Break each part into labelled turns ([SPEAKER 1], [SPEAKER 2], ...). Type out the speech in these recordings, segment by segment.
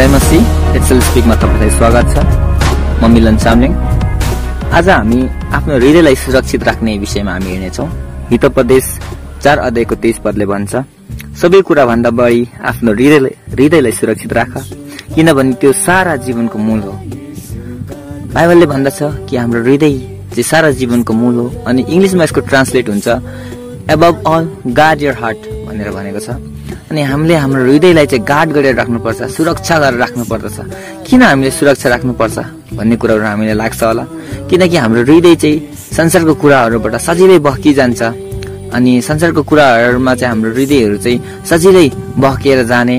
[SPEAKER 1] जय मसी एक्सेल स्पिकमा तपाईँलाई स्वागत छ। म मिलन चामलिङ। आज हामी आफ्नो हृदयलाई सुरक्षित राख्ने विषयमा हामी हेर्नेछौँ हितोपदेश चार अध्यायको तेइस पदले भन्छ सबै कुरा भन्दा बढी आफ्नो हृदयलाई हृदयलाई सुरक्षित राख किनभने त्यो सारा जीवनको मूल हो। बाइबलले भन्दछ कि हाम्रो हृदय चाहिँ सारा जीवनको मूल हो अनि इङ्ग्लिसमा यसको ट्रान्सलेट हुन्छ above all guard your heart भनेर भनेको छ। अनि हामीले हाम्रो हृदयलाई चाहिँ गार्ड गरेर राख्नुपर्छ सुरक्षा गरेर राख्नुपर्दछ। किन हामीले सुरक्षा राख्नुपर्छ भन्ने कुराहरू हामीलाई लाग्छ होला। किनकि हाम्रो हृदय चाहिँ संसारको कुराहरूबाट सजिलै बहकिजान्छ। अनि संसारको कुराहरूमा चाहिँ हाम्रो हृदयहरू चाहिँ सजिलै बहकिएर जाने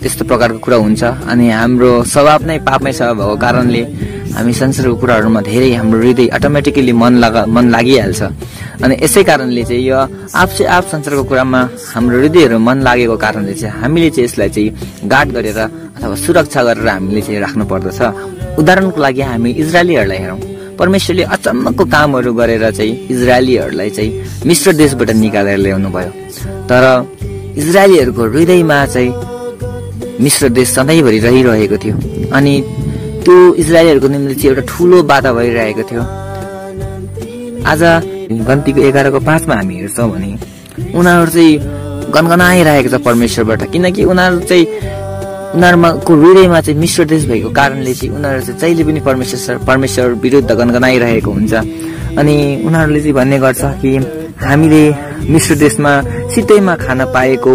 [SPEAKER 1] त्यस्तो प्रकारको कुरा हुन्छ। अनि हाम्रो स्वभाव नै पापमै स्वभाव भएको कारणले हामी संसारको कुराहरूमा धेरै हाम्रो हृदय अटोमेटिकली मन लगा मन लागिहाल्छ। अनि यसै कारणले चाहिँ यो आफसे आफ संसारको कुरामा हाम्रो हृदयहरू मन लागेको कारणले चाहिँ हामीले चाहिँ यसलाई चाहिँ गार्ड गरेर अथवा सुरक्षा गरेर हामीले चाहिँ राख्नु पर्दछ। उदाहरणको लागि हामी इजरायलीहरूलाई हेरौँ। परमेश्वरले अचम्मको कामहरू गरेर चाहिँ इजरायलीहरूलाई चाहिँ मिश्र देशबाट निकालेर ल्याउनु भयो तर इजरायलीहरूको हृदयमा चाहिँ मिश्र देश सधैँभरि रहिरहेको थियो। अनि त्यो इजरायलीहरूको निम्ति चाहिँ एउटा ठुलो बाधा भइरहेको थियो। आज गन्तीको एघारको पाँचमा हामी हेर्छौँ भने उनीहरू चाहिँ गनगनाइरहेको छ परमेश्वरबाट। किनकि उनीहरू चाहिँ उनीहरूको हृदयमा चाहिँ मिश्र देश भएको कारणले चाहिँ उनीहरू चाहिँ जहिले पनि परमेश्वर परमेश्वर विरुद्ध गनगनाइरहेको हुन्छ। अनि उनीहरूले चाहिँ भन्ने गर्छ कि हामीले मिश्र देशमा सितैमा खान पाएको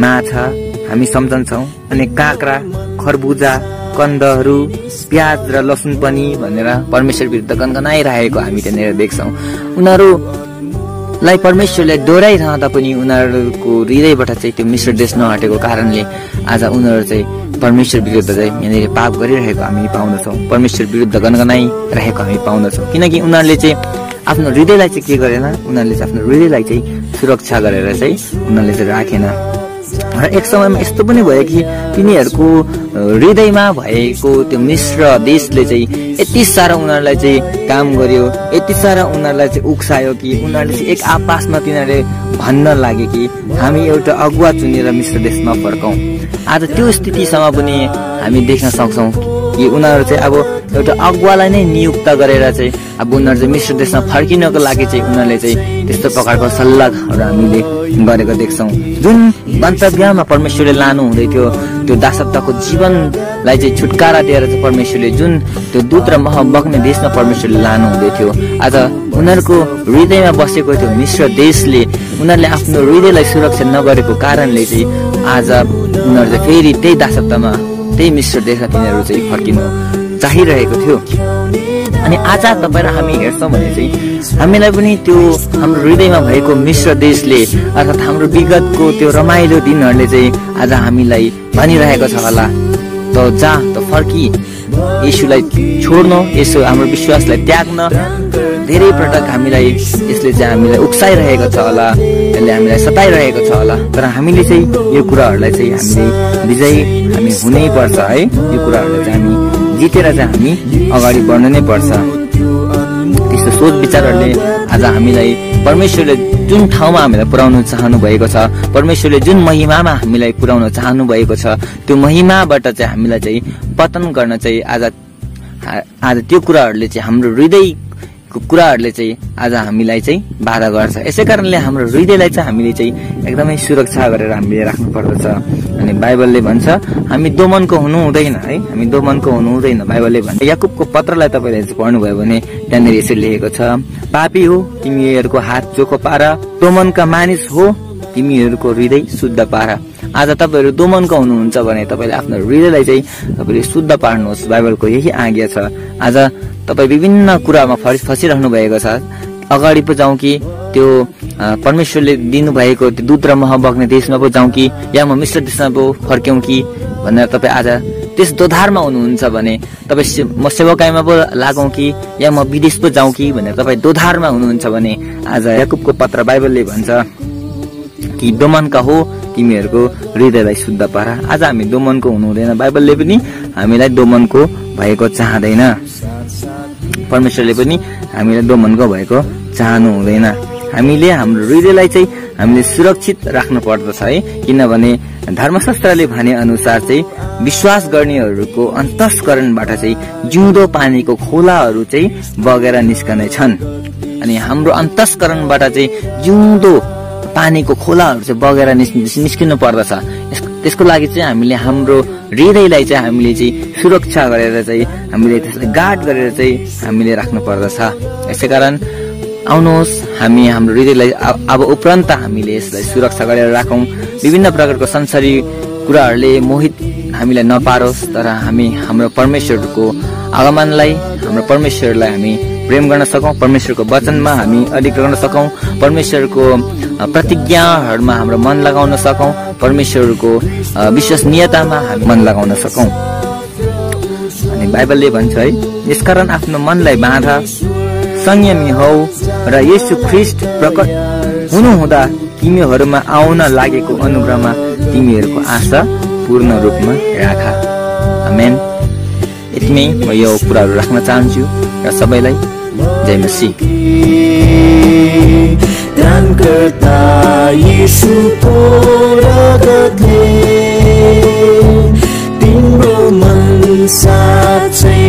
[SPEAKER 1] माछा हामी सम्झन्छौँ। अनि काँक्रा खरबुजा कन्दहरू प्याज र लसुन पनि भनेर परमेश्वर विरुद्ध गनगनाइरहेको हामी त्यहाँनिर देख्छौँ। उनीहरूलाई परमेश्वरले डोराइरहँदा पनि उनीहरूको हृदयबाट चाहिँ त्यो मिश्र देश नहटेको कारणले आज उनीहरू चाहिँ परमेश्वर विरुद्ध चाहिँ यहाँनिर पाप गरिरहेको हामी पाउँदछौँ। परमेश्वर विरुद्ध गनगनाइरहेको हामी पाउँदछौँ। किनकि उनीहरूले चाहिँ आफ्नो हृदयलाई चाहिँ के गरेन? उनीहरूले चाहिँ आफ्नो हृदयलाई चाहिँ सुरक्षा गरेर चाहिँ उनीहरूले चाहिँ राखेन। एक समयमा यस्तो पनि भयो कि तिनीहरूको हृदयमा भएको त्यो मिश्र देशले चाहिँ यति साह्रो उनीहरूलाई चाहिँ काम गर्यो यति साह्रो उनीहरूलाई चाहिँ उक्सायो कि उनीहरूले चाहिँ एक आपसमा तिनीहरूले भन्न लाग्यो कि हामी एउटा अगुवा चुनेर मिश्र देशमा फर्कौँ आज त्यो स्थितिसम्म पनि हामी देख्न सक्छौँ। कि उनीहरू चाहिँ अब एउटा अगुवालाई नै नियुक्त गरेर चाहिँ अब उनीहरू चाहिँ मिश्र देशमा फर्किनको लागि चाहिँ उनीहरूले चाहिँ त्यस्तो प्रकारको सल्लाहहरू हामीले गरेको देख्छौँ। जुन गन्तव्यमा परमेश्वरले लानु हुँदै थियो त्यो दासत्वको जीवनलाई चाहिँ छुटकारा दिएर चाहिँ परमेश्वरले जुन त्यो दुध र मह बग्ने देशमा परमेश्वरले लानु हुँदै थियो। आज उनीहरूको हृदयमा बसेको त्यो मिश्र देशले उनीहरूले आफ्नो हृदयलाई सुरक्षा नगरेको कारणले चाहिँ आज उनीहरू चाहिँ फेरि त्यही दासत्वमा त्यही मिश्र देशमा तिनीहरू चाहिँ फर्किनु चाहिरहेको थियो। अनि आज तपाईँ र हामी हेर्छौँ भने चाहिँ हामीलाई पनि त्यो हाम्रो हृदयमा भएको मिश्र देशले अर्थात् हाम्रो विगतको त्यो रमाइलो दिनहरूले चाहिँ आज हामीलाई भनिरहेको छ होला। त जा त फर्की। यसुलाई छोड्न यसो हाम्रो विश्वासलाई त्याग्न। धेरै पटक हामीलाई यसले चाहिँ हामीलाई उक्साइरहेको छ होला यसले हामीलाई सताइरहेको छ होला। तर हामीले चाहिँ यो कुराहरूलाई चाहिँ हामीले विजयी हामी हुनै पर्छ है। यो कुराहरूलाई चाहिँ हामी जितेर चाहिँ हामी अगाडि बढ्नु नै पर्छ। त्यस्तो सोच विचारहरूले आज हामीलाई परमेश्वरले जुन ठाउँमा हामीलाई पुर्याउनु चाहनु भएको छ परमेश्वरले जुन महिमामा हामीलाई पुर्याउन चाहनु भएको छ त्यो महिमाबाट चाहिँ हामीलाई चाहिँ पतन गर्न चाहिँ आज आज त्यो कुराहरूले चाहिँ हाम्रो हृदयको कुराहरूले चाहिँ आज हामीलाई चाहिँ बाधा गर्छ। यसै कारणले हाम्रो हृदयलाई चाहिँ हामीले चाहिँ एकदमै सुरक्षा गरेर हामीले राख्नु पर्दछ अनि बाइबलले भन्छ हामी दोमनको हुनु हुँदैन है हामी दोमनको हुनु हुँदैन। बाइबलले भन्छ याकुबको पत्रलाई तपाईँले पढ्नुभयो भने त्यहाँनिर यसरी लेखेको छ पापी हो तिमीहरूको हात चोखो पार दोमनका मानिस हो तिमीहरूको हृदय शुद्ध पार। आज तपाईँहरू दोमनको हुनुहुन्छ भने तपाईँले आफ्नो हृदयलाई चाहिँ तपाईँले शुद्ध पार्नुहोस्। बाइबलको यही आज्ञा छ। आज तपाईँ विभिन्न कुरामा फस फसिरहनु भएको छ। अगाडि पो जाउँ कि त्यो परमेश्वरले दिनुभएको त्यो दुध र मह बग्ने देशमा पो जाउँ कि या म मिश्र देशमा पो फर्क्यौँ कि भनेर तपाईँ आज त्यस दोधारमा हुनुहुन्छ भने तपाईँ म सेवाकाईमा पो लागौँ कि या म विदेश पो जाउँ कि भनेर तपाईँ दोधारमा हुनुहुन्छ भने आज याकुबको पत्र बाइबलले भन्छ कि दोमनका हो तिमीहरूको हृदयलाई शुद्ध पार। आज हामी दोमनको हुनु हुँदैन बाइबलले पनि हामीलाई दोमनको भएको चाहँदैन। परमेश्वरले पनि हामीलाई दोमनको भएको चाहनु हुँदैन। हामीले हाम्रो हृदयलाई चाहिँ हामीले सुरक्षित राख्नु पर्दछ है। किनभने धर्मशास्त्रले भने अनुसार चाहिँ विश्वास गर्नेहरूको अन्तस्करणबाट चाहिँ जिउँदो पानीको खोलाहरू चाहिँ बगेर निस्कने छन् अनि हाम्रो अन्तस्करणबाट चाहिँ जिउँदो पानीको खोलाहरू चाहिँ बगेर निस्किनु पर्दछ। त्यसको लागि चाहिँ हामीले हाम्रो हृदयलाई चाहिँ हामीले चाहिँ सुरक्षा गरेर चाहिँ हामीले त्यसलाई गार्ड गरेर चाहिँ हामीले राख्नु पर्दछ। यसै कारण आउनुहोस्। हामी हाम्रो हृदयलाई अब उपरान्त हामीले यसलाई सुरक्षा गरेर राखौँ। विभिन्न प्रकारको संसारी कुराहरूले मोहित हामीलाई नपारोस् तर हामी हाम्रो परमेश्वरको आगमनलाई हाम्रो परमेश्वरलाई हामी प्रेम गर्न सकौँ। परमेश्वरको वचनमा हामी अडिक गर्न सकौँ। परमेश्वरको प्रतिज्ञाहरूमा हाम्रो मन लगाउन सकौँ। परमेश्वरको विश्वसनीयतामा हामी मन लगाउन सकौँ। अनि बाइबलले भन्छ है यसकारण आफ्नो मनलाई बाँध। संयमी हौ र यसु ख्रिस्ट प्रकट हुनुहुँदा तिमीहरूमा आउन लागेको अनुग्रहमा तिमीहरूको आशा पूर्ण रूपमा राख। मेन यतिमै म यो कुराहरू राख्न चाहन्छु र सबैलाई जय मसी तिम्रो मन साँच्चै